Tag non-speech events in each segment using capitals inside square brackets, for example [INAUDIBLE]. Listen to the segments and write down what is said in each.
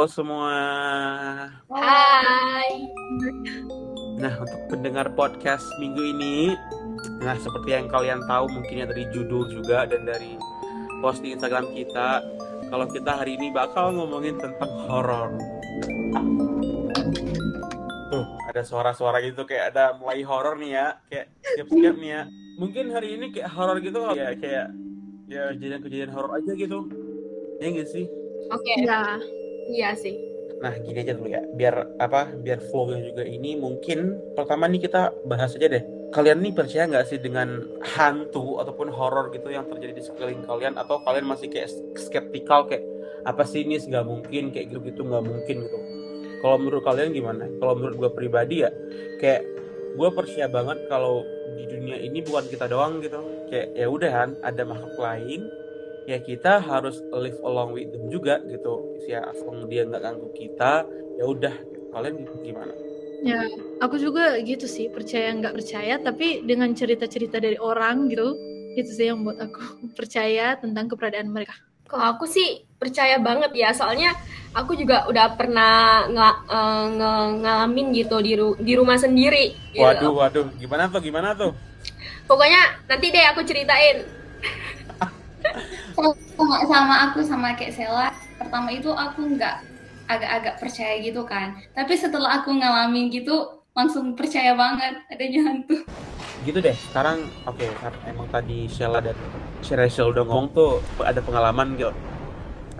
Halo semua. Hai. Nah, untuk pendengar podcast minggu ini, nah seperti yang kalian tahu mungkin ya dari judul juga dan dari post di Instagram kita, kalau kita hari ini bakal ngomongin tentang horor. Tuh, ada suara-suara gitu kayak ada mulai horor nih ya, kayak siap-siap nih ya. Mungkin hari ini kayak horor gitu ya kayak ya kejadian-kejadian horor aja gitu. Ya nggak sih? Oke. Ya, Iya sih. Nah, gini aja dulu ya, biar apa? Biar flow-nya juga ini mungkin pertama nih kita bahas aja deh. Kalian nih percaya nggak sih dengan hantu ataupun horor gitu yang terjadi di sekeliling kalian atau kalian masih kayak skeptikal kayak apa sih ini nggak mungkin kayak gitu gitu nggak mungkin gitu. Kalau menurut kalian gimana? Kalau menurut gue pribadi ya kayak gue percaya banget kalau di dunia ini bukan kita doang gitu. Kayak ya udahan ada makhluk lain ya kita harus live along with them juga gitu ya asal dia nggak ganggu kita ya udah gitu. kalian gimana ya. Aku juga gitu sih, percaya nggak percaya, tapi dengan cerita-cerita dari orang gitu, itu sih yang buat aku [LAUGHS] percaya tentang keberadaan mereka. Kalau aku sih percaya banget ya, soalnya aku juga udah pernah nga- eh, nge- ngalamin gitu di, ru- di rumah sendiri. Gitu. waduh waduh gimana tuh gimana tuh Pokoknya nanti deh aku ceritain. [LAUGHS] sama sama aku sama kayak Sela pertama itu aku nggak agak-agak percaya gitu kan. Tapi setelah aku ngalamin gitu langsung percaya banget adanya hantu gitu deh sekarang oke karena emang tadi Sheila dan Rachel udah ngomong tuh ada pengalaman gitu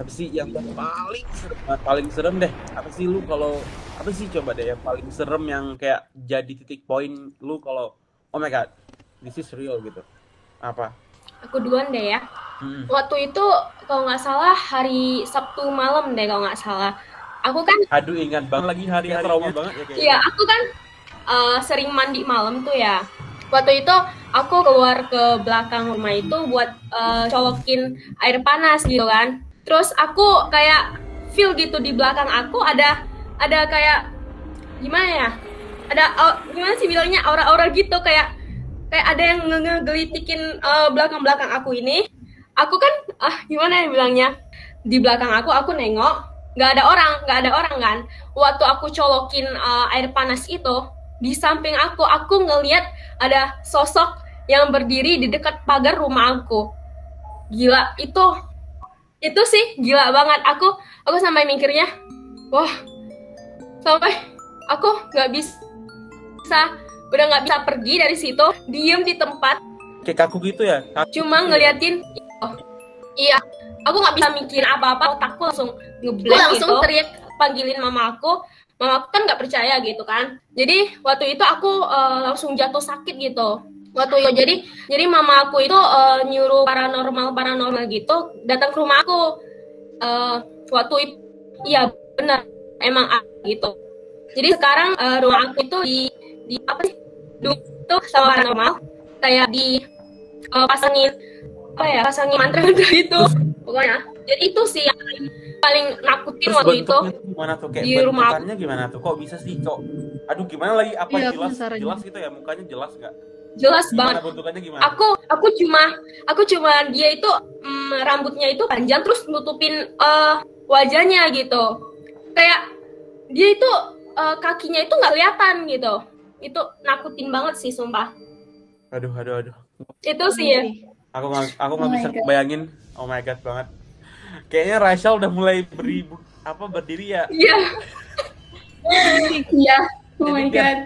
apa sih yang paling serem paling serem deh? Apa sih lu kalau apa sih coba deh yang paling serem yang kayak jadi titik poin lu kalau oh my god this is real gitu. Apa Aku duluan deh ya. Hmm. Waktu itu kalau nggak salah hari Sabtu malam deh kalau nggak salah. Aku kan Aduh ingat banget lagi hari-hari trauma banget ya kayaknya. Iya, aku kan uh, sering mandi malam tuh ya. Waktu itu aku keluar ke belakang rumah itu buat uh, colokin air panas gitu kan. Terus aku kayak feel gitu di belakang aku ada ada kayak gimana ya? Ada gimana sih bilangnya aura-aura gitu kayak kayak ada yang nge- ngegelitikin uh, belakang-belakang aku ini. Aku kan ah gimana ya bilangnya? Di belakang aku aku nengok nggak ada orang nggak ada orang kan waktu aku colokin uh, air panas itu di samping aku aku ngelihat ada sosok yang berdiri di dekat pagar rumah aku gila itu itu sih gila banget aku aku sampai mikirnya wah sampai aku nggak bisa udah nggak bisa pergi dari situ diem di tempat Kayak kaku gitu ya. Kaku cuma gitu ya? ngeliatin oh, iya aku nggak bisa mikir apa-apa otakku langsung ngeblank langsung gitu. teriak panggilin mama aku mama aku kan nggak percaya gitu kan jadi waktu itu aku eh, langsung jatuh sakit gitu waktu itu jadi jadi mama aku itu eh, nyuruh paranormal paranormal gitu datang ke rumah aku Eh, waktu itu iya benar emang gitu jadi sekarang eh, rumah aku itu di di apa sih dulu itu sama paranormal kayak di eh, pasangin apa ya pasangin mantra-mantra [LAUGHS] gitu pokoknya. Jadi itu sih yang paling, paling nakutin Terus waktu itu. gimana tuh? Kayak di rumah aku. bentukannya gimana tuh? Kok bisa sih kok aduh gimana lagi? Apa Iya, aku jelas? penasaran jelas gitu ya? Mukanya jelas nggak? Jelas gimana banget. bentukannya gimana? Aku aku cuma aku cuma dia itu mm, rambutnya itu panjang terus nutupin eh, wajahnya gitu. Kayak dia itu eh, kakinya itu nggak kelihatan gitu itu nakutin banget sih sumpah. Aduh aduh aduh. Itu sih ya. Aku nggak aku nggak Oh bisa God. bayangin. Oh my god banget. Kayaknya Rachel udah mulai beri apa berdiri ya? Iya. Iya. Oh my god.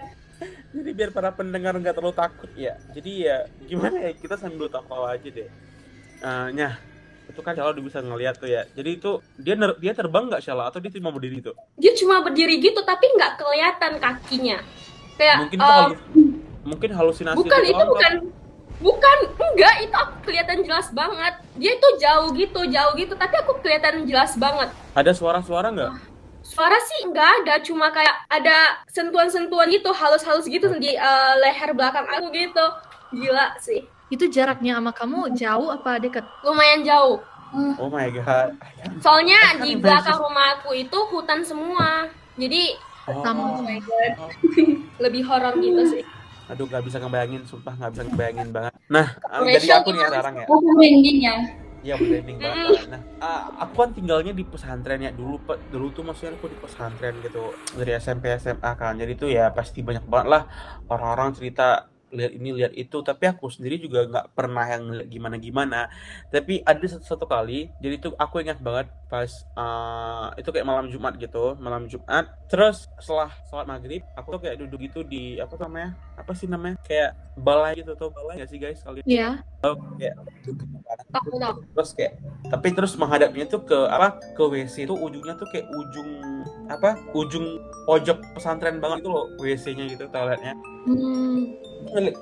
jadi biar para pendengar nggak terlalu takut ya. Jadi ya gimana ya? Kita sambil tawa aja deh. Eh, nyah itu kan Shala udah bisa ngeliat tuh ya. Jadi itu dia ner- dia terbang nggak Shala? Atau dia cuma berdiri tuh? Dia cuma berdiri gitu tapi nggak kelihatan kakinya kayak mungkin itu eh, halu- mungkin halusinasi bukan itu kok. bukan bukan enggak itu aku kelihatan jelas banget. Dia itu jauh gitu jauh gitu tapi aku kelihatan jelas banget. Ada suara-suara nggak? Suara sih nggak ada cuma kayak ada sentuhan-sentuhan gitu halus-halus gitu di eh, leher belakang aku gitu. Gila sih. Itu jaraknya sama kamu jauh apa dekat? lumayan jauh. Oh my god. Soalnya Kan di belakang rumah aku itu hutan semua. Jadi. Sama. oh my god [LAUGHS] lebih horor gitu sih aduh nggak bisa ngebayangin sumpah nggak bisa ngebayangin banget nah Rachel jadi aku nih gimana? sekarang ya aku merinding ya Iya blending banget. Nah, ah, aku kan tinggalnya di pesantren ya dulu. Dulu tuh maksudnya aku di pesantren gitu dari SMP SMA kan. Jadi tuh ya pasti banyak banget lah orang-orang cerita lihat ini lihat itu. Tapi aku sendiri juga nggak pernah yang ngeliat gimana-gimana. Tapi ada satu, satu kali. Jadi tuh aku ingat banget pas ah, itu kayak malam Jumat gitu, malam Jumat. Terus setelah sholat maghrib, aku tuh kayak duduk gitu di apa namanya? Apa sih namanya? Kayak balai gitu tuh balai nggak sih guys kalian? Iya. Kayak duduk gitu kan terus kayak tapi terus menghadapnya tuh ke apa ke WC tuh ujungnya tuh kayak ujung apa ujung pojok pesantren banget itu loh WC-nya gitu toiletnya Hmm.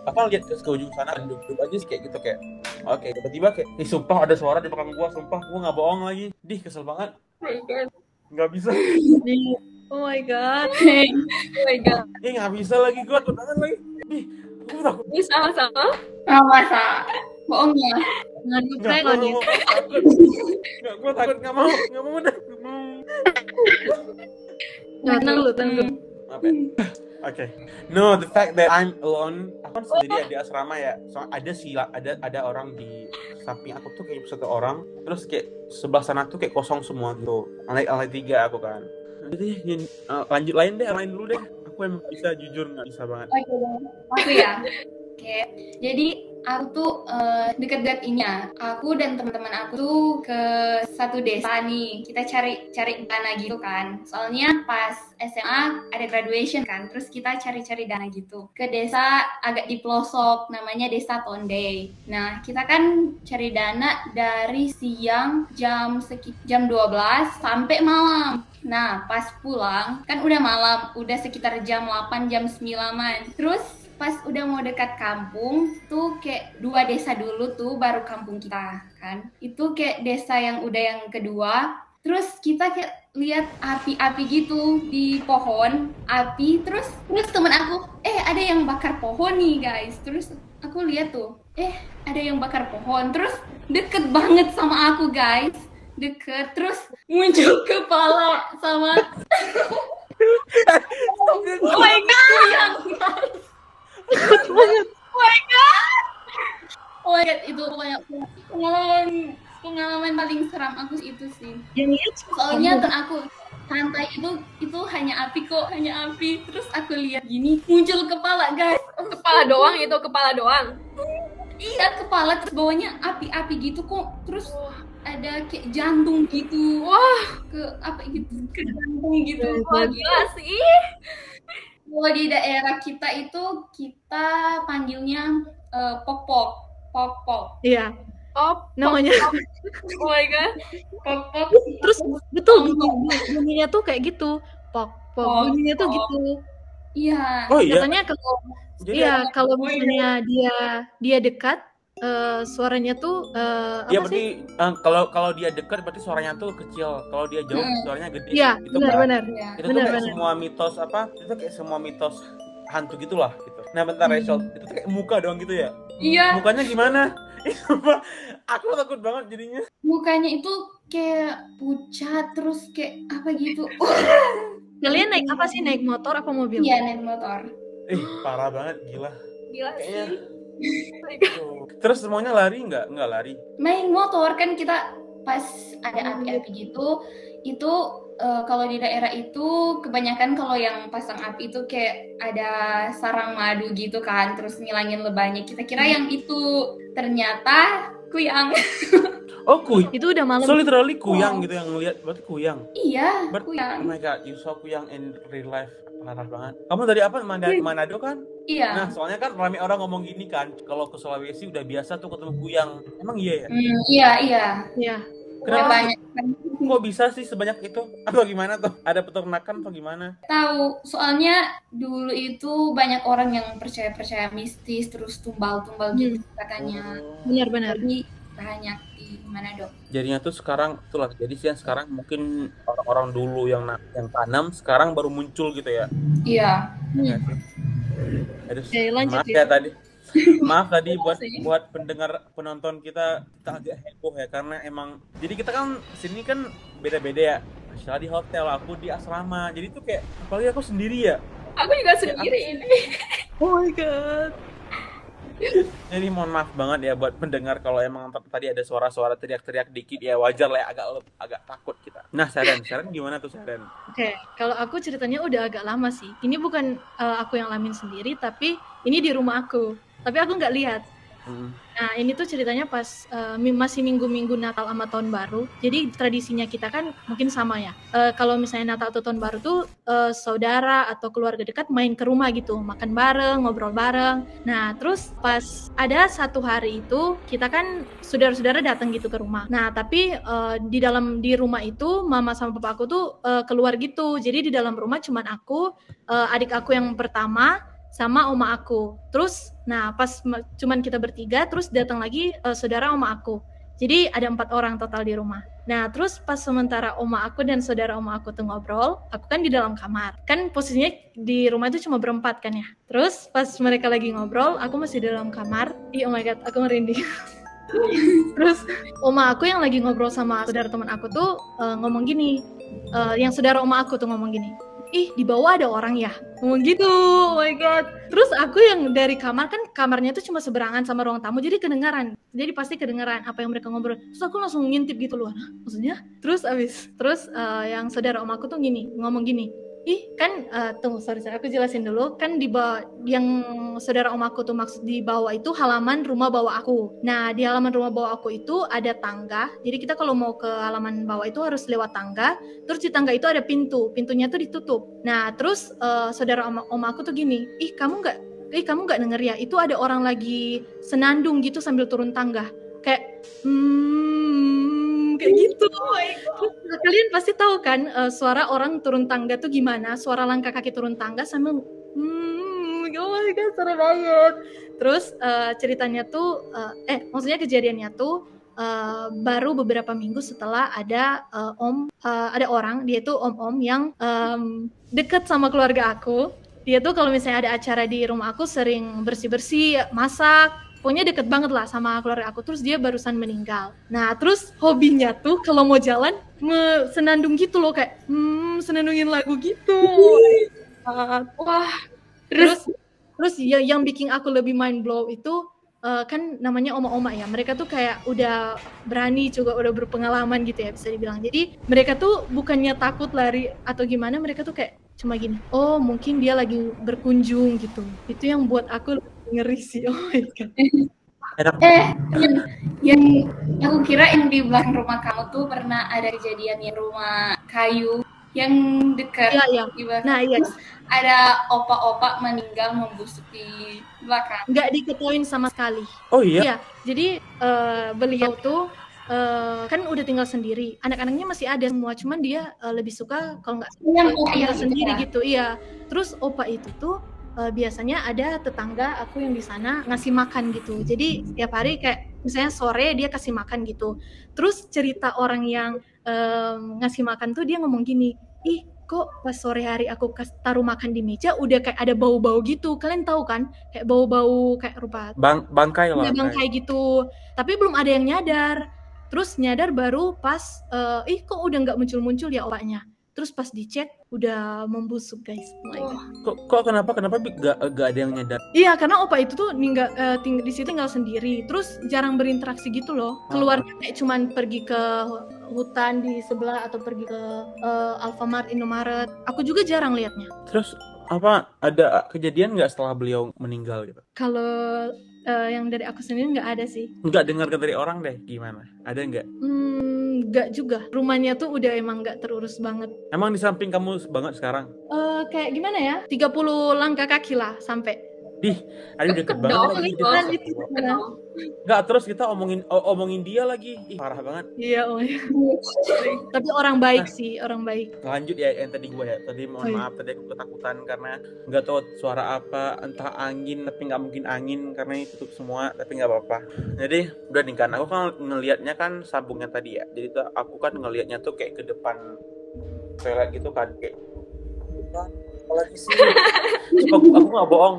Apa lihat ke, ke ujung sana dan duduk aja sih kayak gitu kayak oke tiba-tiba kayak ih sumpah ada suara di belakang gua sumpah gua nggak bohong lagi dih kesel banget Oh my god. nggak bisa Di- Oh my god. [LAUGHS] Oh my god. ih nggak bisa lagi gua takut banget lagi dih gua takut Ini sama-sama. Oh, masa bohongnya Jangan nggak gua lagi. mau takut nggak gua takut nggak mau nggak mau udah nggak mau tenang dulu, tenang apa ya? Oke. No, the fact that I'm alone, aku kan sendiri ya di asrama ya. So, ada sih ada ada orang di samping aku tuh kayak satu orang, terus kayak sebelah sana tuh kayak kosong semua gitu. Lantai lantai tiga aku kan. Jadi eh, lanjut lain deh, lain dulu deh. Aku emang bisa jujur nggak bisa banget. Oke, aku ya. Oke, jadi aku tuh eh, dekat-dekat ini ya. Aku dan teman-teman aku tuh ke satu desa nih. Kita cari cari dana gitu kan. Soalnya pas SMA ada graduation kan. Terus kita cari-cari dana gitu. Ke desa agak di pelosok namanya Desa Tonde. Nah, kita kan cari dana dari siang jam sekit jam 12 sampai malam. Nah, pas pulang kan udah malam, udah sekitar jam 8 jam 9 Terus pas udah mau dekat kampung tuh kayak dua desa dulu tuh baru kampung kita kan. Itu kayak desa yang udah yang kedua. Terus kita kayak lihat api-api gitu di pohon, api terus terus temen aku, eh ada yang bakar pohon nih guys. Terus aku lihat tuh, eh ada yang bakar pohon. Terus deket banget sama aku guys deket terus muncul kepala sama [LAUGHS] oh my god [LAUGHS] yang oh my god. Oh my god itu pokoknya pengalaman pengalaman paling seram aku itu sih. Yang lihat soalnya kan aku santai itu itu hanya api kok hanya api. Terus aku lihat gini muncul kepala guys. Kepala doang itu kepala doang. iya kepala terus bawahnya api-api gitu kok. Terus ada kayak jantung gitu. Wah, ke apa gitu ke jantung gitu. Wah gila sih. Kalau di daerah kita itu kita panggilnya eh, pok-pok pok-pok Iya, Oh, namanya. oh my god. pok-pok Terus betul bunyi, bunyinya tuh kayak gitu. Pok, pok. Pok, Bunyinya tuh pok. gitu. iya Oh iya. Katanya kalau iya kalau misalnya dia dia dekat eh, suaranya tuh eh, Dia apa berarti sih? eh, kalau kalau dia dekat berarti suaranya tuh kecil. Kalau dia jauh Hmm. suaranya gede. Iya, Itu kan. benar-benar. iya itu tuh Benar, kayak benar. semua mitos apa itu kayak semua mitos hantu gitulah gitu nah bentar Hmm. Rachel itu tuh kayak muka doang gitu ya iya mukanya gimana [LAUGHS] aku takut banget jadinya mukanya itu kayak pucat terus kayak apa gitu Kalian naik apa sih? Naik motor apa mobil? iya naik motor ih parah banget gila Gila kayaknya sih. Tuh. terus semuanya lari nggak? Nggak lari? Main motor kan kita pas ada api-api gitu itu eh, kalau di daerah itu kebanyakan kalau yang pasang api itu kayak ada sarang madu gitu kan terus ngilangin lebahnya. Kita kira yang itu. Ternyata kuyang [LAUGHS] oh kuy Itu udah malam. so literally kuyang Oh. gitu yang ngeliat berarti kuyang? Iya Ber- oh kuyang my god you saw kuyang in real life. Parah banget. Kamu dari apa Manado, Manado kan? Iya. Nah soalnya kan rame orang ngomong gini kan kalau ke Sulawesi udah biasa tuh ketemu kuyang. Emang iya ya? Hmm, iya iya. Iya. Kenapa? banyak kok bisa sih sebanyak itu? Atau gimana tuh? Ada peternakan atau gimana? Tahu soalnya dulu itu banyak orang yang percaya percaya mistis terus tumbal tumbal gitu katanya. Oh. Benar-benar. tapi banyak di Manado jadinya tuh sekarang itulah. Jadi sih yang sekarang mungkin orang-orang dulu yang yang tanam sekarang baru muncul gitu ya. Iya. Iya. Aduh, Oke, lanjut maaf ya. ya tadi. [LAUGHS] Maaf tadi buat buat pendengar penonton kita kita agak heboh ya karena emang jadi kita kan sini kan beda-beda ya. Sheila di hotel aku di asrama. Jadi tuh kayak apalagi aku sendiri ya. Aku juga sendiri. ini. Oh my god. Jadi mohon maaf banget ya buat pendengar kalau emang tadi ada suara-suara teriak-teriak dikit ya wajar lah ya agak agak takut kita. Nah, Saren, Saren gimana tuh Saren? Oke, kalau aku ceritanya udah agak lama sih. Ini bukan eh, aku yang alamin sendiri, tapi ini di rumah aku. Tapi aku nggak lihat. Hmm. Nah, ini tuh ceritanya pas mi- masih minggu-minggu Natal sama Tahun Baru. Jadi tradisinya kita kan mungkin sama ya. Eh, kalau misalnya Natal atau Tahun Baru tuh eh, saudara atau keluarga dekat main ke rumah gitu, makan bareng, ngobrol bareng. Nah, terus pas ada satu hari itu kita kan saudara-saudara datang gitu ke rumah. Nah, tapi eh, di dalam di rumah itu mama sama papa aku tuh eh, keluar gitu. Jadi di dalam rumah cuman aku, eh, adik aku yang pertama sama oma aku. Terus, nah pas cuman kita bertiga, terus datang lagi eh, saudara oma aku. Jadi ada empat orang total di rumah. Nah, terus pas sementara oma aku dan saudara oma aku tuh ngobrol, aku kan di dalam kamar. Kan posisinya di rumah itu cuma berempat kan ya. Terus pas mereka lagi ngobrol, aku masih di dalam kamar. Ih, oh my god, aku merinding. [LAUGHS] terus oma aku yang lagi ngobrol sama saudara teman aku tuh eh, ngomong gini. Eh, yang saudara oma aku tuh ngomong gini ih di bawah ada orang ya? Ngomong gitu. Oh my god. Terus aku yang dari kamar kan kamarnya tuh cuma seberangan sama ruang tamu jadi kedengaran. Jadi pasti kedengaran apa yang mereka ngobrol. Terus aku langsung ngintip gitu loh. "Hah, maksudnya? Terus abis terus eh, yang saudara om aku tuh gini ngomong gini ih kan eh, tunggu sorry sorry aku jelasin dulu. Kan di bawah yang saudara om aku tuh maksud di bawah itu halaman rumah bawah aku. Nah di halaman rumah bawah aku itu ada tangga. Jadi kita kalau mau ke halaman bawah itu harus lewat tangga. Terus di tangga itu ada pintu. Pintunya tuh ditutup. Nah terus eh, saudara om, om aku tuh gini. Ih kamu nggak ih kamu nggak denger ya? Itu ada orang lagi senandung gitu sambil turun tangga. Kayak hmm kayak gitu Terus kalian pasti tahu kan eh, suara orang turun tangga tuh gimana? Suara langkah kaki turun tangga sambil hmm oh my god seru banget. Terus eh, ceritanya tuh eh, eh maksudnya kejadiannya tuh eh, baru beberapa minggu setelah ada eh, om eh, ada orang dia tuh om-om yang em, deket sama keluarga aku. Dia tuh kalau misalnya ada acara di rumah aku sering bersih-bersih masak pokoknya deket banget lah sama keluarga aku. Terus dia barusan meninggal. Nah terus hobinya tuh kalau mau jalan me- senandung gitu loh kayak hmm senandungin lagu gitu. Ah, [LAUGHS] Wah, terus terus ya yang bikin aku lebih mind blow itu eh, kan namanya oma-oma ya. Mereka tuh kayak udah berani juga udah berpengalaman gitu ya bisa dibilang. Jadi mereka tuh bukannya takut lari atau gimana mereka tuh kayak cuma gini oh mungkin dia lagi berkunjung gitu. Itu yang buat aku ngeri sih oh my god. Eh, yang, yang aku kira yang di belakang rumah kamu tuh pernah ada kejadian yang rumah kayu yang dekat iya iya di belakang. nah iya Ada opa-opa meninggal membusuk di belakang. nggak diketahuin sama sekali Oh iya. Iya, jadi eh, beliau tuh eh, kan udah tinggal sendiri. Anak-anaknya masih ada semua, cuman dia eh, lebih suka kalau nggak tinggal sendiri ya. gitu. Iya. Terus opa itu tuh eh, biasanya ada tetangga aku yang di sana ngasih makan gitu. Jadi setiap hari kayak misalnya sore dia kasih makan gitu. Terus cerita orang yang em, ngasih makan tuh dia ngomong gini, ih kok pas sore hari aku taruh makan di meja udah kayak ada bau-bau gitu. Kalian tahu kan? Kayak bau-bau kayak rupa Bang bangkai lah. Iya bangkai gitu. Tapi belum ada yang nyadar. Terus nyadar baru pas, eh, ih kok udah nggak muncul-muncul ya opaknya. Terus pas dicek udah membusuk guys. Oh my God. Kok, kok kenapa kenapa gak, gak ada yang nyadar? Iya karena opa itu tuh ninggal, eh, ting- di situ tinggal sendiri. Terus jarang berinteraksi gitu loh. Keluarnya kayak cuman pergi ke hutan di sebelah atau pergi ke eh, Alfamart, Indomaret. Aku juga jarang liatnya. Terus apa ada kejadian nggak setelah beliau meninggal gitu? Kalau eh, yang dari aku sendiri nggak ada sih. Nggak dengar dari orang deh gimana? Ada nggak? Hmm, nggak juga. Rumahnya tuh udah emang nggak terurus banget. Emang di samping kamu banget sekarang? Eh kayak gimana ya? 30 langkah kaki lah sampai. Ada deket Deket banget dong, lagi. itu. Kan Deket. itu sebenarnya. Nggak terus kita omongin omongin dia lagi. Ih, parah banget. Iya, oh iya. [LAUGHS] Tapi orang baik sih, orang baik. Lanjut ya yang tadi gue ya. Tadi mohon Oh, iya. maaf tadi aku ketakutan karena nggak tahu suara apa, entah angin tapi nggak mungkin angin karena ini tutup semua tapi nggak apa-apa. Jadi udah nih kan aku kan ngelihatnya kan sambungnya tadi ya. Jadi tuh aku kan ngelihatnya tuh kayak ke depan toilet gitu kan kayak "Wah, apalagi sih [LAUGHS] aku aku nggak bohong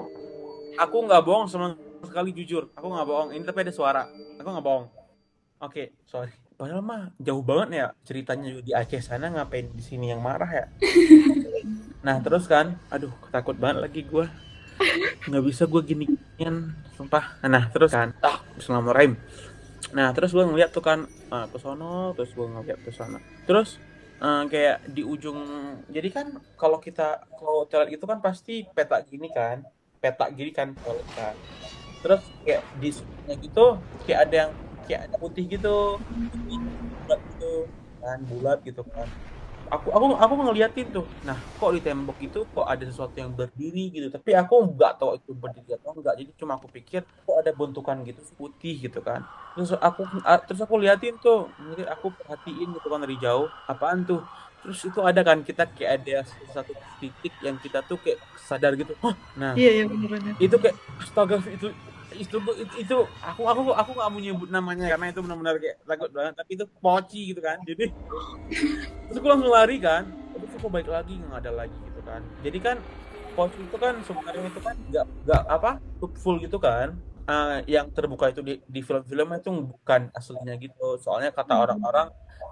aku nggak bohong sama sekali jujur. Aku nggak bohong. Ini tapi ada suara. Aku nggak bohong. Oke sorry. Padahal mah jauh banget ya ceritanya di Aceh sana ngapain di sini yang marah ya? [LAUGHS] Nah terus kan aduh takut banget lagi gua. Nggak bisa gua gini Yan, sumpah. Nah, terus kan, ah, Bismillahirrahmanirrahim. Nah, terus gue ngeliat tuh kan uh, ke sono, terus gue ngeliat ke sana. Terus uh, kayak di ujung, jadi kan kalau kita kalau toilet itu kan pasti peta gini kan, peta gini kan toilet kan. Terus kayak di gitu, kayak ada yang kayak ada putih gitu, bulat gitu kan, bulat gitu kan. Aku aku aku ngeliatin tuh. Nah, kok di tembok itu kok ada sesuatu yang berdiri gitu. Tapi aku nggak tahu itu berdiri atau enggak. Jadi cuma aku pikir kok ada bentukan gitu putih gitu kan. Terus aku terus aku liatin tuh, mungkin aku perhatiin gitu kan dari jauh, apaan tuh? Terus itu ada kan kita kayak ada satu titik yang kita tuh kayak sadar gitu. Hah, nah Iya, iya bener-bener. itu kayak astaga itu itu itu, itu aku aku aku nggak mau nyebut namanya karena itu benar-benar kayak takut banget tapi itu poci gitu kan jadi [LAUGHS] terus aku langsung lari kan terus aku balik lagi nggak ada lagi gitu kan jadi kan poci itu kan sebenarnya itu kan nggak nggak apa full gitu kan Eh, yang terbuka itu di, di film-film itu bukan aslinya gitu. Soalnya kata Hmm. orang-orang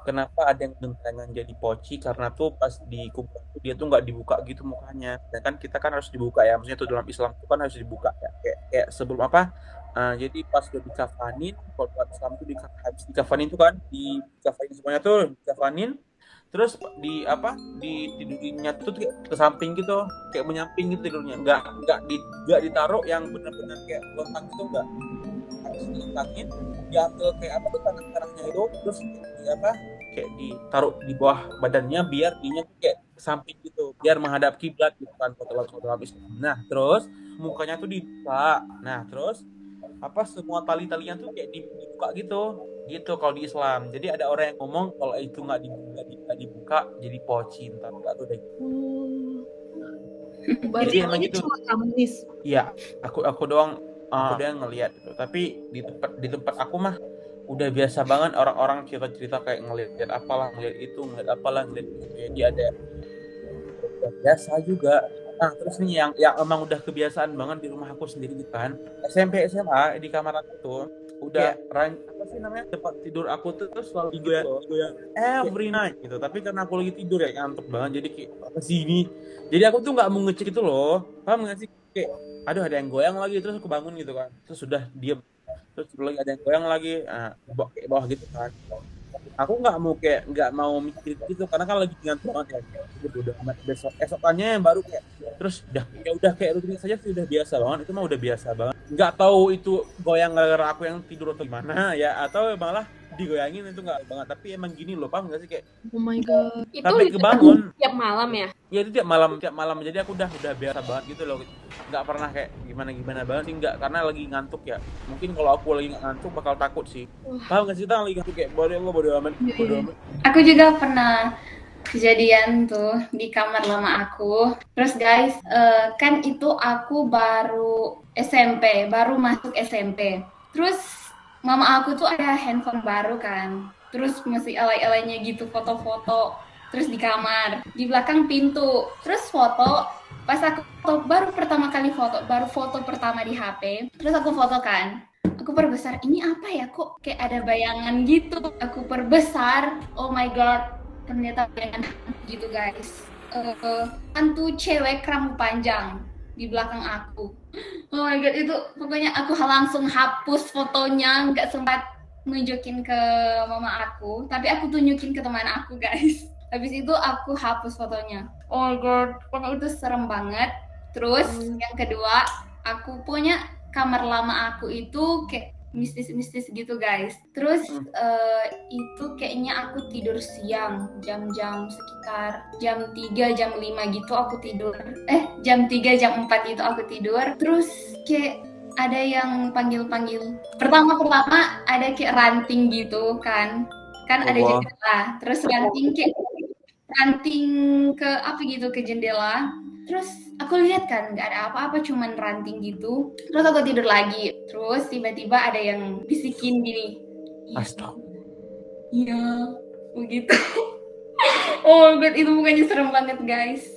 kenapa ada yang bentangan jadi poci? Karena tuh pas di kubur tuh dia tuh nggak dibuka gitu mukanya. Dan kan kita kan harus dibuka ya. Maksudnya tuh dalam Islam tuh kan harus dibuka ya. Kayak, kayak sebelum apa? Eh, jadi pas udah dikafanin kalau Islam tuh di, habis dikafanin tuh kan di dikafanin semuanya tuh dikafanin terus di apa di tidurnya tuh kayak ke samping gitu kayak menyamping gitu tidurnya. Nggak nggak di nggak ditaruh yang benar-benar kayak lontang gitu nggak. Habis dilentangin diambil kayak apa tuh tangan-tangannya itu terus di apa kayak ditaruh di bawah badannya biar dinya kayak samping gitu biar menghadap kiblat gitu kan dalam Islam nah terus mukanya tuh dibuka. Nah terus apa semua tali-talinya tuh kayak dibuka gitu gitu kalau di Islam jadi ada orang yang ngomong kalau itu nggak dibuka, nggak dibuka jadi poci entar nggak tuh deh. Berarti Jadi emang ini gitu. Iya, aku aku doang aku doang ngelihat gitu. Tapi di tempat di tempat aku mah udah biasa banget orang-orang cerita-cerita kayak ngelihat apalah ngelihat itu ngelihat apalah ngelihat itu jadi ada biasa juga nah terus nih yang yang emang udah kebiasaan banget di rumah aku sendiri gitu kan. SMP SMA di kamar aku tuh udah ran apa sih namanya tempat tidur aku tuh terus selalu digoyang digoyang every night gitu. Tapi karena aku lagi tidur ya ngantuk banget jadi kayak apa sih ini? Jadi aku tuh nggak mau ngecek itu loh. Paham nggak sih? Kayak aduh ada yang goyang lagi. Terus aku bangun gitu kan. Terus sudah diem. Terus lagi ada yang goyang lagi nah, bawah, bawah gitu kan aku nggak mau kayak nggak mau mikir gitu karena kan lagi ngantuk banget ya. Jadi udah besok esokannya yang baru kayak terus udah ya udah kayak rutin saja sih udah biasa banget. Itu mah udah biasa banget. Nggak tahu itu goyang gara-gara aku yang tidur atau gimana ya atau malah digoyangin itu nggak banget. Tapi emang gini loh paham nggak sih? Kayak Oh my god. Itu sampai kebangun. tiap malam ya. ya itu tiap malam tiap malam. Jadi aku udah udah biasa banget gitu loh. Nggak pernah kayak gimana gimana banget sih nggak. Karena lagi ngantuk ya. Mungkin kalau aku lagi ngantuk bakal takut sih. Paham nggak sih? Kita lagi ngantuk kayak bodoh Allah bodoh amat Iya, bodoh iya. amat. Aku juga pernah kejadian tuh di kamar lama aku. Terus guys, eh, kan itu aku baru SMP, baru masuk SMP. Terus mama aku tuh ada handphone baru kan. Terus masih alay-alaynya gitu foto-foto. Terus di kamar, di belakang pintu. Terus foto, pas aku foto, baru pertama kali foto, baru foto pertama di HP. Terus aku foto kan. Aku perbesar, ini apa ya kok kayak ada bayangan gitu. Aku perbesar, oh my god, ternyata bayangan gitu guys. Eh, hantu cewek rambut panjang di belakang aku. Oh my god, itu pokoknya aku langsung hapus fotonya, nggak sempat nunjukin ke mama aku, tapi aku tunjukin ke teman aku guys. [LAUGHS] Habis itu aku hapus fotonya. Oh my god, pokoknya itu serem banget. Terus Hmm. yang kedua, aku punya kamar lama aku itu kayak mistis-mistis gitu guys. Terus Hmm. eh, itu kayaknya aku tidur siang, jam-jam sekitar jam 3, jam 5 gitu aku tidur. Eh, jam 3, jam 4 gitu aku tidur. Terus kayak ada yang panggil-panggil. Pertama-pertama ada kayak ranting gitu kan. Kan ada Allah. jendela. Terus ranting kayak ranting ke apa gitu ke jendela. Terus aku lihat kan nggak ada apa-apa cuman ranting gitu. Terus aku tidur lagi. Terus tiba-tiba ada yang bisikin gini. Astaga. Iya, begitu. [LAUGHS] oh my god, itu mukanya serem banget guys.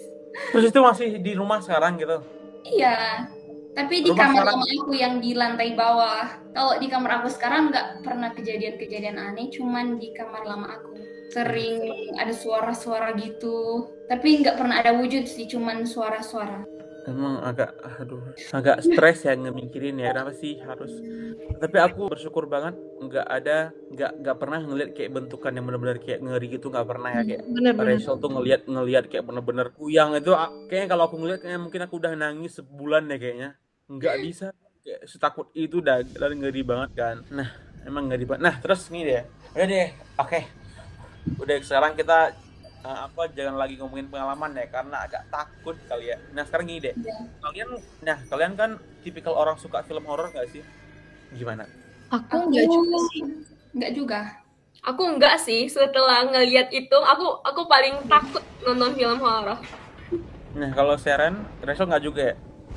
terus itu masih di rumah sekarang gitu Iya, tapi di Rumah kamar sekarang- lama aku yang di lantai bawah. Kalau di kamar aku sekarang nggak pernah kejadian-kejadian aneh, cuman di kamar lama aku sering ada suara-suara gitu. Tapi nggak pernah ada wujud sih, cuman suara-suara. emang agak aduh agak stres ya ngemikirin ya kenapa sih harus tapi aku bersyukur banget nggak ada nggak nggak pernah ngeliat kayak bentukan yang benar-benar kayak ngeri gitu nggak pernah ya kayak Bener-bener. Rachel tuh ngeliat ngeliat kayak bener-bener kuyang itu kayaknya kalau aku ngeliat kayaknya mungkin aku udah nangis sebulan deh kayaknya nggak bisa kayak setakut itu dah dan ngeri banget kan nah emang ngeri banget nah terus nih deh udah deh oke udah sekarang kita eh, apa jangan lagi ngomongin pengalaman ya karena agak takut kali ya nah sekarang gini deh kalian nah kalian kan tipikal orang suka film horor gak sih gimana Aku Aku- nggak juga sih. Enggak juga. Aku enggak sih setelah ngeliat itu aku aku paling takut nonton film horor. nah kalau Sharon Rachel nggak juga ya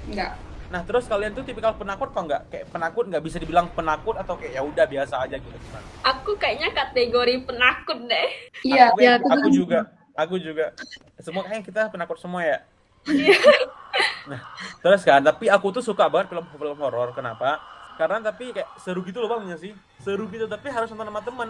Enggak. Nah terus kalian tuh tipikal penakut kok nggak? Kayak penakut nggak bisa dibilang penakut atau kayak ya udah biasa aja gitu gimana? Aku kayaknya kategori penakut deh. Iya. Aku, ya, aku, aku juga, aku juga. Semua kayaknya kita penakut semua ya. [LAUGHS] nah terus kan, tapi aku tuh suka banget film-film horor. Kenapa? Karena tapi kayak seru gitu loh bang, nggak sih? Seru gitu tapi harus nonton sama teman.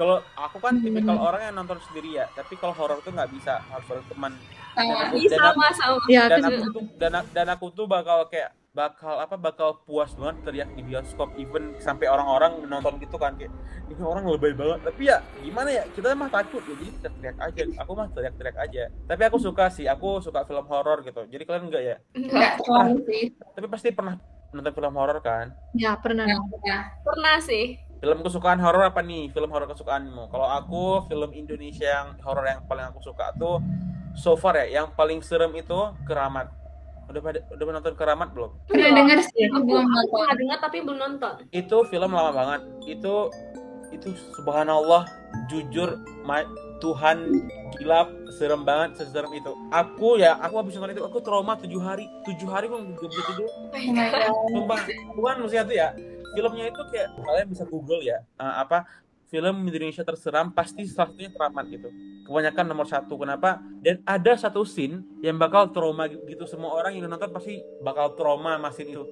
Kalau aku kan tipikal orang yang nonton sendiri ya, tapi kalau horor tuh nggak bisa harus bareng teman. Sama. Ih, sama sama. Ya, dan aku aku tuh dan, dan aku tuh bakal kayak bakal apa bakal puas banget teriak di bioskop even sampai orang-orang nonton gitu kan kayak ini orang lebay banget tapi ya gimana ya kita mah takut ya jadi kita teriak aja aku mah teriak-teriak aja tapi aku suka sih aku suka film horor gitu jadi kalian enggak ya Enggak sih. tapi pasti pernah nonton film horor kan ya pernah. Enggak. Pernah sih. Film kesukaan horor apa nih? Film horor kesukaanmu. Kalau aku film Indonesia yang horor yang paling aku suka tuh so far ya yang paling serem itu keramat. Udah pada udah nonton keramat belum? Udah denger sih, Aku, belum nonton. pernah dengar tapi belum nonton. itu film lama banget. Itu itu subhanallah jujur ma- Tuhan gila serem banget seserem itu. Aku ya aku habis nonton itu aku trauma tujuh hari. Tujuh hari pun gak bisa tidur. Oh my god. sumpah Tuhan maksudnya tuh ya filmnya itu kayak kalian bisa google ya eh, apa film Indonesia terseram pasti salah satunya keramat gitu. Kebanyakan nomor satu kenapa? Dan ada satu scene yang bakal trauma gitu. Semua orang yang nonton pasti bakal trauma scene itu.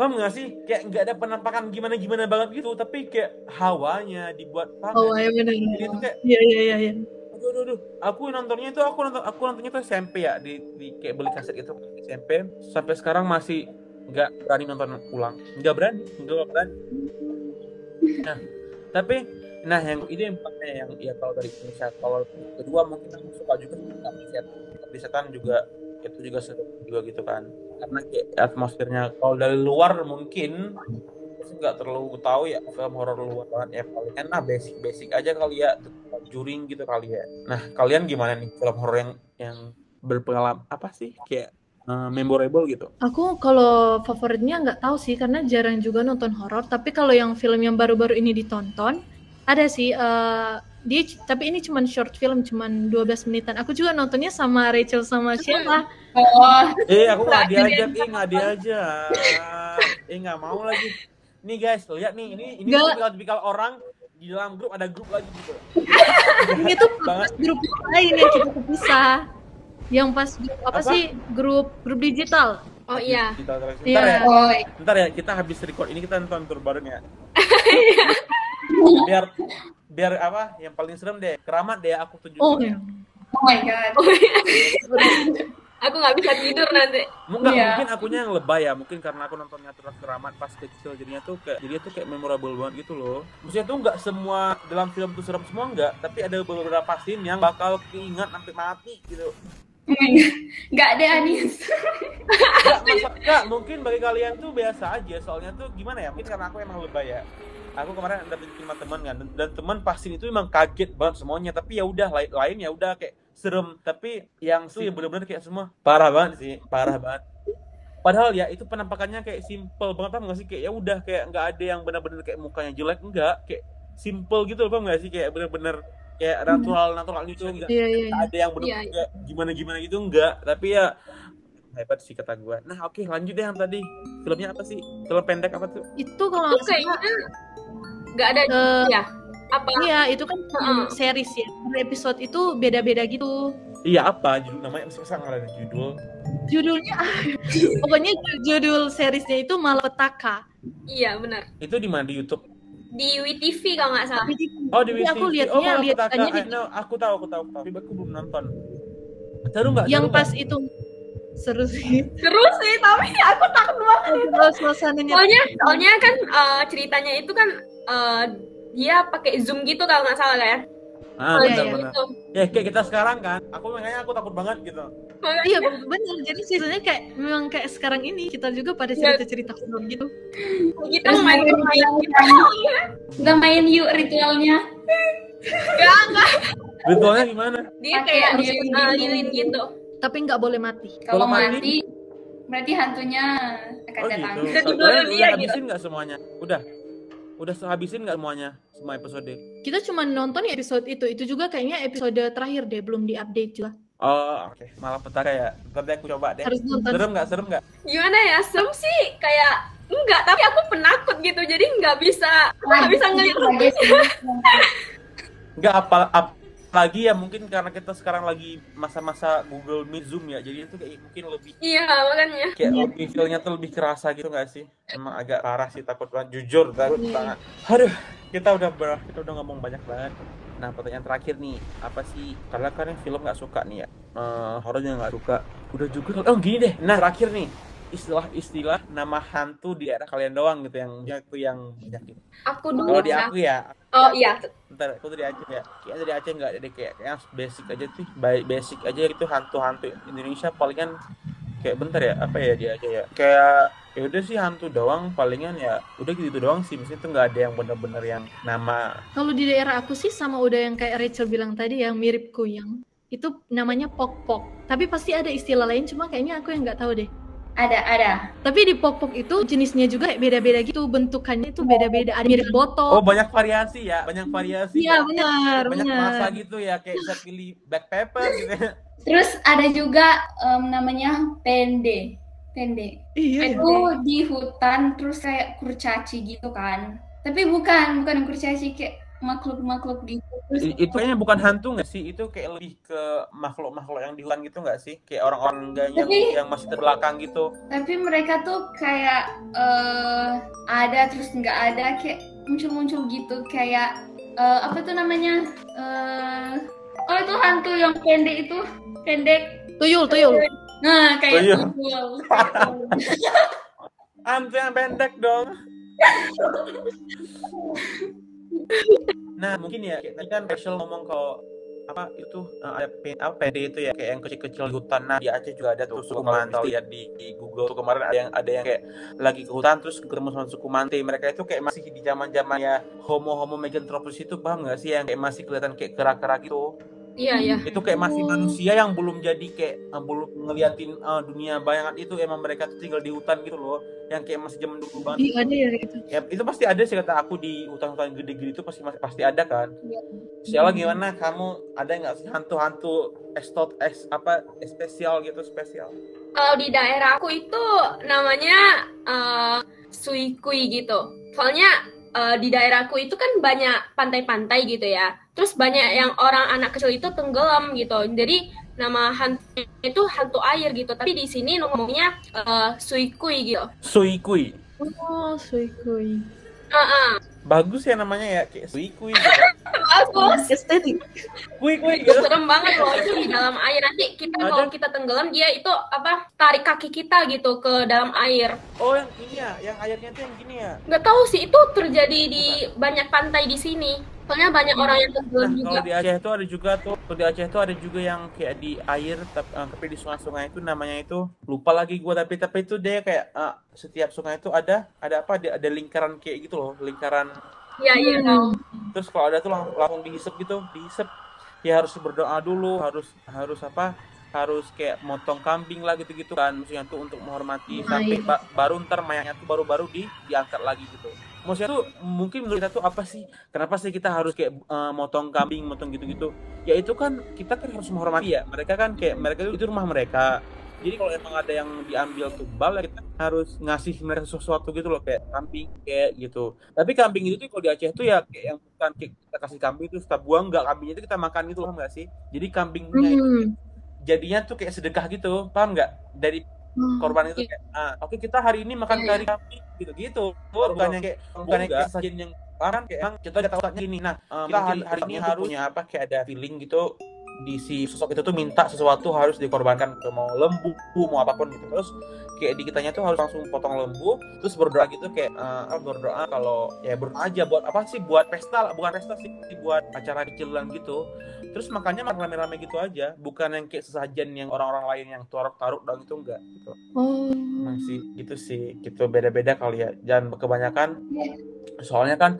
Paham gak sih? Kayak nggak ada penampakan gimana gimana banget gitu tapi kayak hawanya dibuat paham Oh ya benar. Jadi itu kayak Iya iya iya. iya. aduh aduh aduh. Aku nontonnya itu aku nonton aku nontonnya tuh SMP ya di, di kayak beli kaset itu. SMP sampai sekarang masih nggak berani nonton ulang. Nggak berani nggak berani. Nah tapi nah yang itu yang pertama yang ya kalau dari Indonesia kalau kedua mungkin aku suka juga tapi tapi setan juga itu juga seru juga gitu kan. Karena kayak atmosfernya kalau dari luar mungkin nggak terlalu tahu ya film horor luar banget ya. Paling kan nah basic basic aja kali ya juring gitu kali ya. Nah kalian gimana nih film horor yang yang berpengalaman apa sih? Kayak eh, memorable gitu Aku kalau favoritnya nggak tahu sih karena jarang juga nonton horor. Tapi kalau yang film yang baru-baru ini ditonton ada sih. eh, dia tapi ini cuman short film, cuman 12 menitan. Aku juga nontonnya sama Rachel sama Sheila. Oh, Eh, aku nggak diajak, eh nggak diajak. Eh nggak mau lagi. Nih guys, lihat nih, ini ini tipikal-tipikal orang di dalam grup ada grup lagi gitu. [LAUGHS] Ini tuh Banget. grup lain yang kita kepisah. Yang pas grup apa, Apa? sih grup grup digital. Oh iya. Bentar Iya. ya, oh, bentar ya, kita habis record ini kita nonton tur bareng ya. [LAUGHS] biar biar apa? Yang paling serem deh, keramat deh aku tunjukin. Oh ya. oh my god. [LAUGHS] Aku nggak bisa tidur nanti. Enggak, Iya. mungkin akunya yang lebay ya, mungkin karena aku nontonnya terus keramat pas kecil jadinya tuh kayak jadi tuh kayak memorable banget gitu loh. Maksudnya tuh nggak semua dalam film tuh serem semua enggak, tapi ada beberapa scene yang bakal keingat sampai mati gitu. [LAUGHS] Nggak ada Anis. Enggak, mungkin bagi kalian tuh biasa aja, soalnya tuh gimana ya? Mungkin karena aku emang lebay ya. Aku kemarin ada sama teman kan, dan, teman pasti itu emang kaget banget semuanya, tapi ya udah lain, lain ya udah kayak serem, tapi yang tuh ya bener-bener kayak semua parah banget sih, parah banget. Padahal ya itu penampakannya kayak simple banget paham gak sih kayak ya udah kayak nggak ada yang benar-benar kayak mukanya jelek enggak kayak simple gitu loh paham gak sih kayak bener-bener kayak natural natural gitu enggak Iya iya. iya. Nggak ada yang bener Iya, kayak gimana gimana gitu enggak tapi ya hebat sih kata gua nah oke lanjut deh yang tadi filmnya apa sih film pendek apa tuh Itu kalau Itu kayaknya nggak ada eh, ya. Apa? Iya, itu kan Heeh. series ya. Per episode itu beda-beda gitu. iya apa judul namanya mesti nggak ada judul Judulnya [LAUGHS] pokoknya judul seriesnya itu Malapetaka. Iya benar. itu di mana di YouTube Di WTV kalau nggak salah. oh di Tapi aku WTV. lihatnya- oh lihat petaka tanya di- know, aku tahu aku tahu aku tahu tapi aku belum nonton taruh nggak Yang pas itu seru sih Seru sih, tapi aku takut banget. kalau suasananya Soalnya, soalnya kan eh, ceritanya itu kan eh, dia pakai zoom gitu kalau nggak salah kan. Ah, Oh, iya, benar iya. benar. Gitu. Ya kayak kita sekarang kan. Aku makanya aku takut banget gitu. Makanya Iya benar. Jadi sebenarnya kayak memang kayak sekarang ini kita juga pada Iya. cerita-cerita horor gitu. kita Terus main main gitu. Udah main yuk ritualnya. Enggak, enggak. Ritualnya gimana? Dia kayak gitu. lilin gitu. Tapi nggak boleh mati. Kalau mati- mati, berarti hantunya akan Oh datang. gitu. Jadi udah dia gitu. habisin nggak semuanya? Udah. Udah habisin nggak semuanya? Semua episode? Kita cuma nonton episode itu. Itu juga kayaknya episode terakhir deh, belum diupdate juga. Oh, oke. Malah petaka ya. Ntar deh aku coba deh. Harus nonton. Serem nggak? Serem nggak? Gimana ya? Serem sih kayak enggak, tapi aku penakut gitu. Jadi nggak bisa nggak bisa ngeliat Kaget sih. Nggak apa apalagi ya mungkin karena kita sekarang lagi masa-masa Google Meet Zoom ya. Jadi itu kayak mungkin lebih Iya, makanya. kayak lebih feel-nya tuh lebih kerasa gitu nggak sih? Emang agak parah sih takut banget. Jujur takut Iya. banget. Aduh, kita udah ber kita udah ngomong banyak banget. Nah, pertanyaan terakhir nih, apa sih? Karena kan yang film nggak suka nih ya, eh horor yang nggak suka. Udah juga, oh gini deh. Nah, terakhir nih, istilah-istilah nama hantu di daerah kalian doang gitu yang itu yang banyak gitu. Aku dulu. Kalau di ya. aku ya, Oh iya, bentar, aku dari Aceh ya. Kayaknya dari Aceh nggak ada kayak kayak yang basic aja tuh, baik basic aja gitu hantu-hantu Indonesia palingan kayak bentar ya, apa ya dia aja ya. Kayak ya udah sih hantu doang palingan ya udah gitu doang sih mesti tuh nggak ada yang bener-bener yang nama Kalau di daerah aku sih sama udah yang kayak Rachel bilang tadi yang mirip kuyang. Itu namanya pok-pok. Tapi pasti ada istilah lain cuma kayaknya aku yang nggak tahu deh. Ada, ada. Tapi di pok-pok itu jenisnya juga beda-beda gitu, bentukannya itu beda-beda. Ada mirip botol. oh banyak variasi ya banyak variasi Iya ya. benar, banyak benar. masa gitu ya kayak bisa pilih black pepper gitu ya. Terus ada juga em, namanya pende. Pende. Iya. Itu di hutan terus kayak kurcaci gitu kan. Tapi bukan, bukan kurcaci kayak makhluk-makhluk gitu. Terus I- itu kayaknya bukan hantu nggak sih itu kayak lebih ke makhluk-makhluk yang di hutan gitu nggak sih kayak orang-orang yang Tapi- yang masih terbelakang gitu tapi mereka tuh kayak eh ada terus nggak ada kayak muncul-muncul gitu kayak eh, apa tuh namanya eh oh itu hantu yang pendek itu pendek Tuyul, tuyul. nah kayak Tuyul. tuyul. [LAUGHS] hantu yang pendek dong [LAUGHS] nah mungkin ya tadi kan Rachel ngomong kalau apa itu eh, ada pen, apa PD itu ya kayak yang kecil-kecil di hutan. Nah di Aceh juga ada tuh suku Mante. lihat di, di Google tuh kemarin ada yang ada yang kayak lagi ke hutan terus ketemu sama suku Mante. Mereka itu kayak masih di zaman zaman ya homo homo meganthropus itu paham nggak sih? Yang kayak masih kelihatan kayak kera-kera gitu Iya, iya. itu kayak masih manusia yang belum jadi kayak eh, belum ngeliatin eh, dunia bayangan itu emang mereka tuh tinggal di hutan gitu loh yang kayak masih zaman dulu banget Iya, ada ya gitu. ya itu pasti ada sih kata aku di hutan-hutan gede-gede itu pasti pasti ada kan Iya. Siala gimana kamu ada nggak sih hantu-hantu estot es apa spesial gitu spesial Kalau di daerah aku itu namanya eh, suikui gitu. Soalnya eh, di daerahku itu kan banyak pantai-pantai gitu ya. Terus banyak yang orang anak kecil itu tenggelam gitu. Jadi nama hantu itu hantu air gitu. Tapi di sini ngomongnya eh, suikui gitu. suikui Oh, suikui. Heeh. bagus ya namanya ya kayak suikui gitu. [LAUGHS] Bagus. Estetik. kui kui Itu gitu serem banget loh itu di dalam air. Nanti kita Ada. kalau kita tenggelam dia itu apa tarik kaki kita gitu ke dalam air. oh yang ini ya yang airnya tuh yang gini ya nggak tahu sih itu terjadi di banyak pantai di sini soalnya banyak orang yang Nah, tenggelam juga kalau di Aceh itu ada juga tuh, kalau di Aceh itu ada juga yang kayak di air, tapi, eh, tapi di sungai-sungai itu namanya itu lupa lagi gua tapi tapi itu dia kayak eh, setiap sungai itu ada ada apa? Ada, ada lingkaran kayak gitu loh, lingkaran. Iya iya tahu Terus kalau ada tuh lang- langsung dihisap gitu, dihisap. Ya harus berdoa dulu, harus harus apa? Harus kayak motong kambing lah gitu-gitu kan, maksudnya tuh untuk menghormati Nah, sampai iya. ba- baru ntar mayatnya tuh baru-baru di diangkat lagi gitu. Maksudnya tuh mungkin menurut kita tuh apa sih? Kenapa sih kita harus kayak eh, motong kambing, motong gitu-gitu? Ya itu kan kita kan harus menghormati ya. Mereka kan kayak mereka itu rumah mereka. Jadi kalau emang ada yang diambil tumbal ya kita harus ngasih mereka sesuatu gitu loh kayak kambing kayak gitu. Tapi kambing itu tuh kalau di Aceh tuh ya kayak yang bukan kayak kita kasih kambing itu kita buang nggak kambingnya itu kita makan gitu loh nggak sih? Jadi kambingnya itu Hmm. jadinya tuh kayak sedekah gitu, paham nggak? Dari korban itu kayak ah oke kita hari ini makan Iya, kari kambing gitu gitu bukannya kayak bukannya kayak sajian yang orang kayak emang kita udah tahu saatnya gini nah em, kita hari, hari ini harus punya apa kayak ada feeling gitu di si sosok itu tuh minta sesuatu harus dikorbankan gitu. mau lembu mau apa pun gitu terus kayak di kitanya tuh harus langsung potong lembu terus berdoa gitu kayak eh, berdoa kalau ya berdoa aja buat apa sih buat pesta lah bukan pesta sih buat acara kecilan gitu terus makannya makan rame-rame gitu aja bukan yang kayak sesajen yang orang-orang lain yang taruh-taruh dan itu enggak gitu Oh. masih gitu sih gitu beda-beda kali ya dan kebanyakan Iya. soalnya kan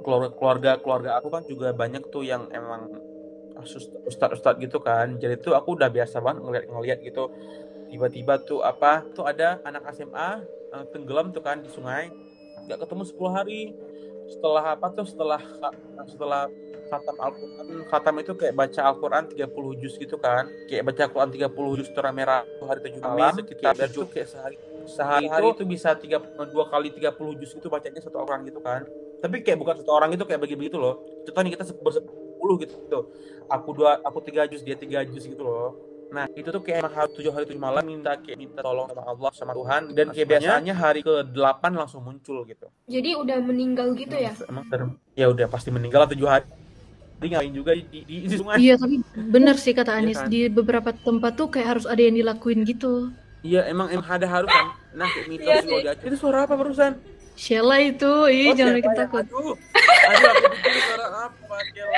keluarga keluarga aku kan juga banyak tuh yang emang ustad ustad gitu kan. Jadi tuh aku udah biasa banget ngeliat-ngeliat gitu. Tiba-tiba tuh apa tuh ada anak SMA eh, tenggelam tuh kan di sungai. Nggak ketemu 10 hari. Setelah apa tuh setelah setelah khatam Al-Quran. Khatam itu kayak baca Al-Quran 30 juz gitu kan. Kayak baca Al-Quran 30 juz terang merah hari tujuh malam. sekitar itu kayak sehari sehari itu bisa tiga dua kali 30 juz itu bacanya satu orang gitu kan. Tapi kayak bukan satu orang itu kayak bagi begitu loh. Contoh nih kita gitu. Tuh aku dua aku tiga juz dia tiga juz gitu loh. Nah itu tuh kayak emang harus tujuh hari tujuh malam minta kayak minta tolong sama Allah sama Tuhan. Dan kayak biasanya hari ke delapan langsung muncul gitu. Jadi udah meninggal gitu ya? emang serem. Ya udah pasti meninggal lah tujuh hari. Dia ngapain juga di, di, di, di sungai Iya tapi bener sih kata Iya Anis. kan? di beberapa tempat tuh kayak harus ada yang dilakuin gitu. iya emang emang ada harus kan? Nah kayak mitos Iya itu suara apa barusan Sheila itu, ih Oh, jangan bikin ya? takut. aduh aduh aku pikir suara apa Sheila?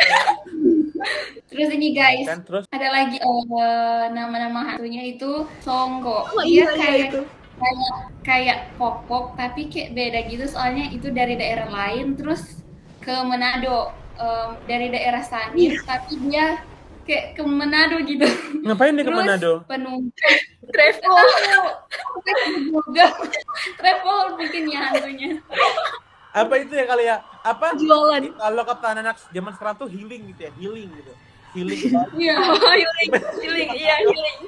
Terus ini guys, kan terus ada lagi eh, nama-nama hantunya itu Songgo. Oh, Dia iya, iya, kayak itu. kayak kayak pop-pop tapi kayak beda gitu soalnya itu dari daerah lain terus ke Manado Em, dari daerah Sanir tapi dia kayak ke Manado gitu. ngapain dia ke Manado penumpang Travel. juga travel bikin ya hantunya. apa itu ya kali ya apa Jualan. kalau kata anak zaman sekarang tuh healing gitu ya healing gitu healing [LAUGHS] Iya. Oh, healing, healing, iya healing.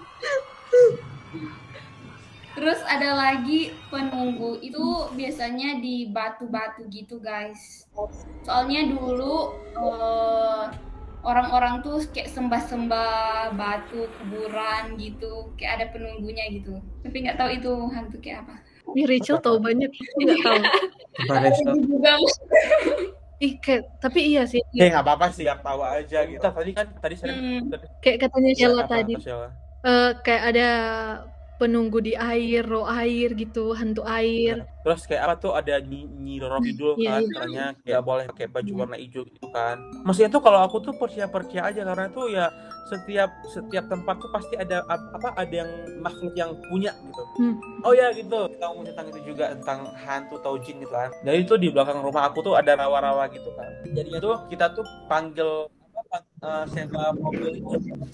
Terus ada lagi penunggu itu biasanya di batu-batu gitu guys. Soalnya dulu eh, orang-orang tuh kayak sembah-sembah batu kuburan gitu, kayak ada penunggunya gitu. Tapi nggak tahu itu hantu kayak apa. Ih Rachel tahu banyak, nggak tahu. Ih kayak tapi iya sih. ya nggak apa-apa sih yang tahu aja gitu tadi kan tadi saya Hmm. Kayak katanya Sheila apa, tadi, Sheila? eh, kayak ada penunggu di air, roh air gitu, hantu air. Terus kayak apa tuh ada Nyi, Nyi Roro Kidul Iya, kan iya. katanya kayak boleh pakai baju warna hijau gitu kan. Maksudnya tuh kalau aku tuh percaya-percaya aja karena tuh ya setiap setiap tempat tuh pasti ada ap- apa ada yang makhluk yang punya gitu. Hmm. Oh ya gitu. Kita ngomong tentang itu juga tentang hantu atau jin gitu kan. Jadi itu di belakang rumah aku tuh ada rawa-rawa gitu kan. Jadinya tuh kita tuh panggil apa eh, sewa mobil itu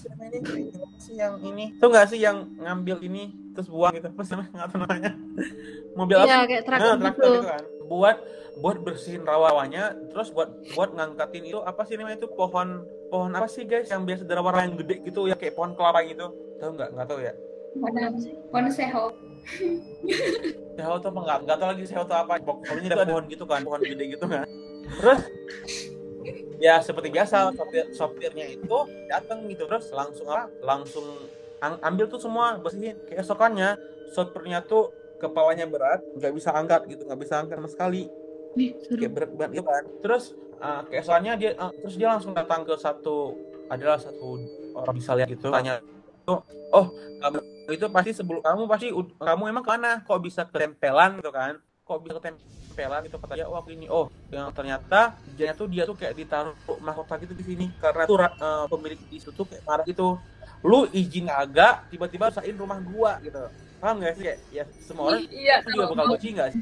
apa ini? Apa sih yang ini tuh nggak sih yang ngambil ini terus buang gitu apa sih namanya nggak tahu namanya [LAUGHS] mobil apa Iya kayak traktor Nah, gitu. traktor gitu kan. Buat buat bersihin rawa-rawanya, terus buat buat ngangkatin itu apa sih namanya itu pohon pohon apa sih guys yang biasa rawa yang gede gitu ya kayak pohon kelapa gitu. Tahu nggak? Nggak tahu ya. Konseho. Seho tuh apa nggak? Nggak tahu lagi seho tuh apa. Pokoknya ada [LAUGHS] pohon gitu kan, pohon gede gitu kan. Terus ya seperti biasa sopir sopirnya itu datang gitu terus langsung apa langsung ang- ambil tuh semua bersihin keesokannya. Sopirnya tuh kepalanya berat nggak bisa angkat gitu nggak bisa angkat sama sekali. Ih, seru. kayak berat banget gitu kan. Terus uh, keesokannya dia uh, terus dia langsung datang ke satu adalah satu orang bisa lihat gitu tanya oh kamu itu pasti sebelum kamu pasti kamu emang ke mana? Kok bisa ketempelan gitu kan? Kok bisa ketempelan gitu kata dia wah ini oh yang ternyata dia tuh dia tuh kayak ditaruh mahkota gitu di sini karena tuh uh, pemilik di situ tuh kayak marah gitu lu izin agak tiba-tiba sain rumah gua gitu paham gak sih kayak ya semua orang Iya, aku juga bakal benci nggak sih?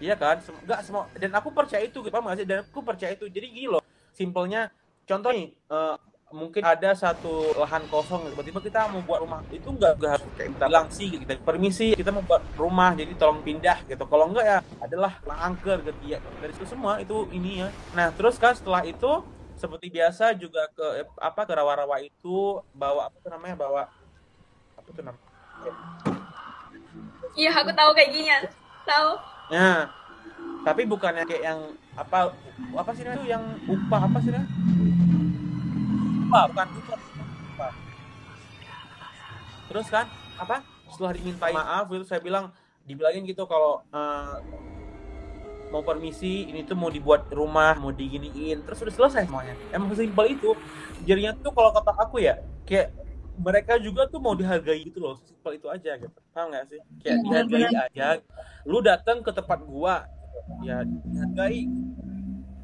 Iya kan? Sem- Nggak semua dan aku percaya itu, gitu, paham nggak sih? Dan aku percaya itu. Jadi gini loh, simpelnya contoh nih, eh, mungkin ada satu lahan kosong tiba-tiba kita mau buat rumah itu nggak nggak harus kayak kita bilang sih kita permisi kita mau buat rumah jadi tolong pindah gitu kalau enggak ya adalah angker gitu ya dari itu semua itu ini ya nah terus kan setelah itu seperti biasa juga ke eh, apa ke rawa-rawa itu bawa apa tuh namanya bawa apa tuh namanya Iya, aku tahu kayak gini. Tahu. Nah, tapi bukannya kayak yang apa apa sih itu yang upah apa sih namanya? Upah, bukan upah. upah. Terus kan? Apa? Setelah dimintai maaf itu saya bilang dibilangin gitu kalau eh, mau permisi ini tuh mau dibuat rumah mau diginiin. Terus udah selesai semuanya. Emang sesimpel itu. Jadinya tuh kalau kata aku ya kayak mereka juga tuh mau dihargai gitu loh. Sesimpel itu aja gitu. Paham nggak sih? Kayak Iya, dihargai benar. aja. Lu datang ke tempat gua ya dihargai.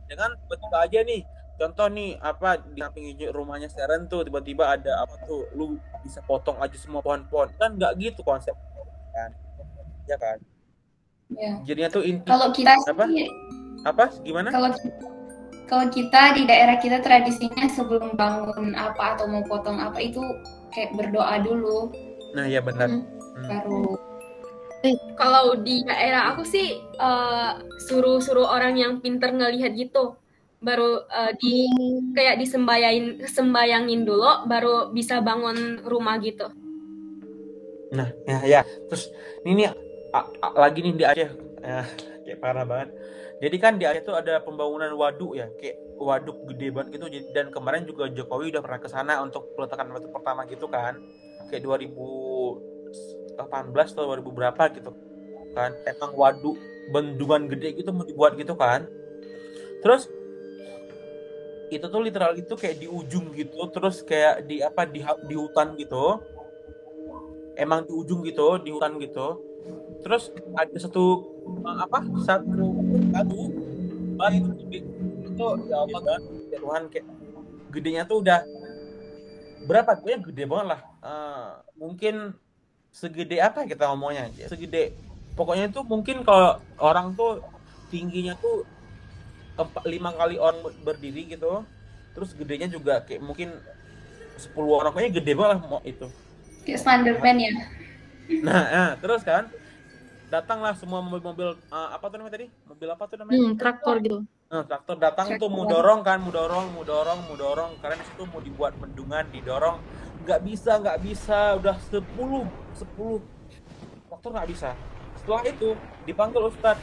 Jangan tiba-tiba aja nih contoh nih apa di samping hijau rumahnya Seren tuh tiba-tiba ada apa tuh lu bisa potong aja semua pohon-pohon. Kan nggak gitu konsep kan? Ya kan? Ya. jadinya tuh inti Kalau kita Apa? sih, apa? Gimana? Kalau kalau kita di daerah kita tradisinya sebelum bangun apa atau mau potong apa itu kayak berdoa dulu. Nah ya benar. Hmm. Hmm. baru. Kalau di daerah aku sih eh, suruh-suruh orang yang pinter ngelihat gitu, baru eh, di kayak disembayain sembayangin dulu, baru bisa bangun rumah gitu. Nah, ya, ya. Terus ini a- a- lagi nih di Aceh, ya, kayak parah banget. Jadi kan di Aceh tuh ada pembangunan waduk ya, kayak waduk gede banget gitu. Dan kemarin juga Jokowi udah pernah ke sana untuk peletakan batu pertama gitu kan, kayak 2018 atau 2000 berapa gitu kan. Emang waduk bendungan gede gitu mau dibuat gitu kan. Terus itu tuh literal itu kayak di ujung gitu, terus kayak di apa di di hutan gitu. Emang di ujung gitu di hutan gitu. Terus ada satu eh, apa satu batu batu itu gede. Itu ya Allah kan? ya Tuhan kayak gedenya tuh udah berapa? Gue gede banget lah. Eh, mungkin segede apa ya kita ngomongnya aja segede pokoknya itu mungkin kalau orang tuh tingginya tuh lima kali orang berdiri gitu terus gedenya juga kayak mungkin 10 orang kayaknya gede banget lah mau itu kayak Slenderman ya Nah, nah, terus kan datanglah semua mobil-mobil eh, apa tuh namanya tadi? Mobil apa tuh namanya? Hmm, traktor gitu. Nah, traktor datang tuh mau dorong kan, mau dorong, mau dorong, mau dorong karena di situ mau dibuat bendungan, didorong. Nggak bisa, nggak bisa, udah 10 10 traktor nggak bisa. Setelah itu dipanggil Ustadz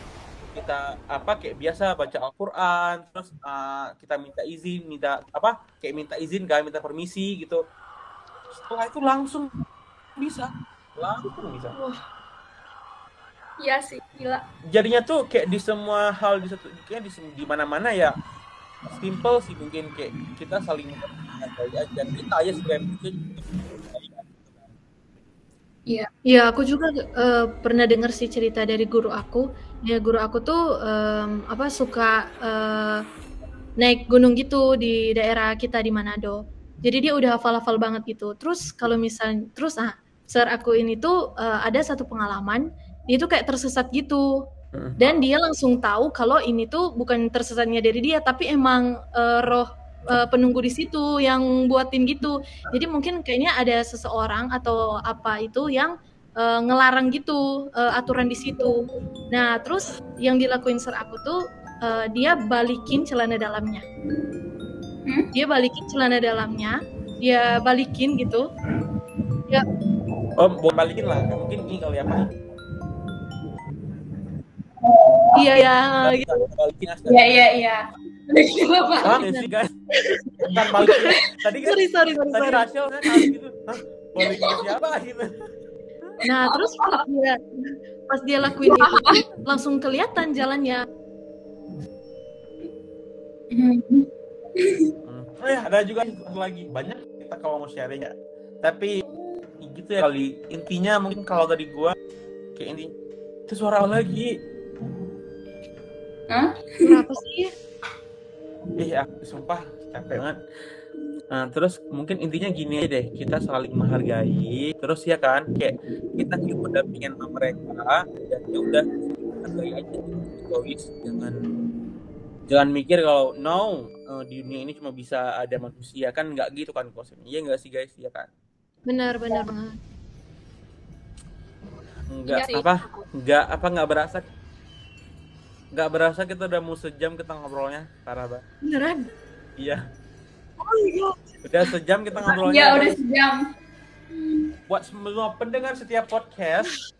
kita apa kayak biasa baca Al-Qur'an, terus eh, kita minta izin, minta apa? Kayak minta izin kan, minta permisi gitu. Setelah itu langsung bisa. Langsung bisa. Iya sih, gila. jadinya tuh kayak di semua hal di satu kayak di di mana-mana ya simple sih mungkin kayak kita saling menghargai aja kita aja sebagai menghargai. Iya, aku juga eh, pernah dengar sih cerita dari guru aku. Ya, guru aku tuh em, apa suka eh, naik gunung gitu di daerah kita di Manado. Jadi dia udah hafal-hafal banget gitu. Terus kalau misal terus ah, sir aku ini tuh eh, ada satu pengalaman, dia tuh kayak tersesat gitu. Dan dia langsung tahu kalau ini tuh bukan tersesatnya dari dia, tapi emang eh, roh eh, penunggu di situ yang buatin gitu. Jadi mungkin kayaknya ada seseorang atau apa itu yang eh, ngelarang gitu eh, aturan di situ. Nah, terus yang dilakuin ser aku tuh eh, dia balikin celana dalamnya. Hmm? Dia balikin celana dalamnya, dia balikin gitu. oh bukan balikin lah mungkin ini kali apa Iya ya, gitu. iya iya iya Kenapa? paham ya sih guys bukan balikin tadi kan Sorry, sorry, sorry, tadi sorry. Rachel kan gitu Hah? balikin siapa gitu Nah, [LAUGHS] terus pas dia pas dia lakuin itu langsung kelihatan jalannya. Hmm. Oh ya, ada juga lagi. Banyak kita kalau mau sharing ya. Tapi gitu ya kali. Intinya mungkin kalau dari gua kayak ini itu suara apa lagi. Berapa sih? Ih, aku sumpah capek banget. Nah, terus mungkin intinya gini aja deh, kita saling menghargai. Terus ya kan, kayak kita hidup berdampingan sama mereka dan ya udah hargai aja egois, jangan jangan mikir kalau no eh, di dunia ini cuma bisa ada manusia kan nggak gitu kan konsepnya. Iya nggak sih guys, ya kan? Benar, benar banget. Enggak Iya sih. apa? Enggak apa nggak berasa nggak berasa kita udah mau sejam kita ngobrolnya parah banget. Beneran? Iya, iya. Udah sejam kita ngobrolnya. Iya udah sejam. buat semua pendengar setiap podcast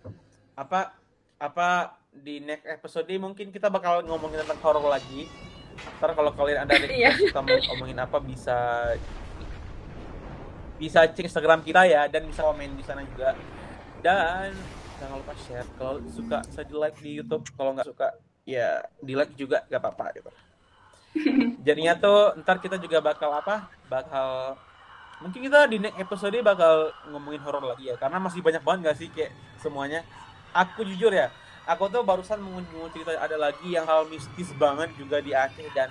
apa apa di next episode mungkin kita bakal ngomongin tentang horor lagi. Ntar kalau kalian ada request kita mau ngomongin apa bisa bisa cek Instagram kita ya dan bisa komen di sana juga. Dan jangan lupa share. Kalau suka bisa di like di YouTube. Kalau nggak suka ya di like juga gak apa-apa gitu jadinya tuh ntar kita juga bakal apa? Bakal mungkin kita di next episode bakal ngomongin horor lagi ya karena masih banyak banget gak sih kayak semuanya. Aku jujur ya aku tuh barusan mau cerita ada lagi yang hal mistis banget juga di Aceh dan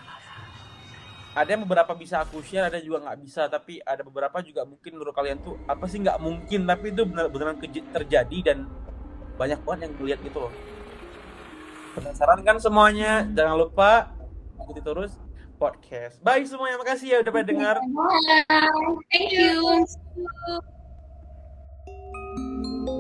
ada yang beberapa bisa aku share ada juga nggak bisa tapi ada beberapa juga mungkin menurut kalian tuh apa sih nggak mungkin tapi itu benar beneran keji- terjadi dan banyak banget yang ngeliat gitu loh. Penasaran kan semuanya? Jangan lupa ikuti terus podcast. Bye semuanya, makasih ya udah pada dengar. Thank you. Thank you.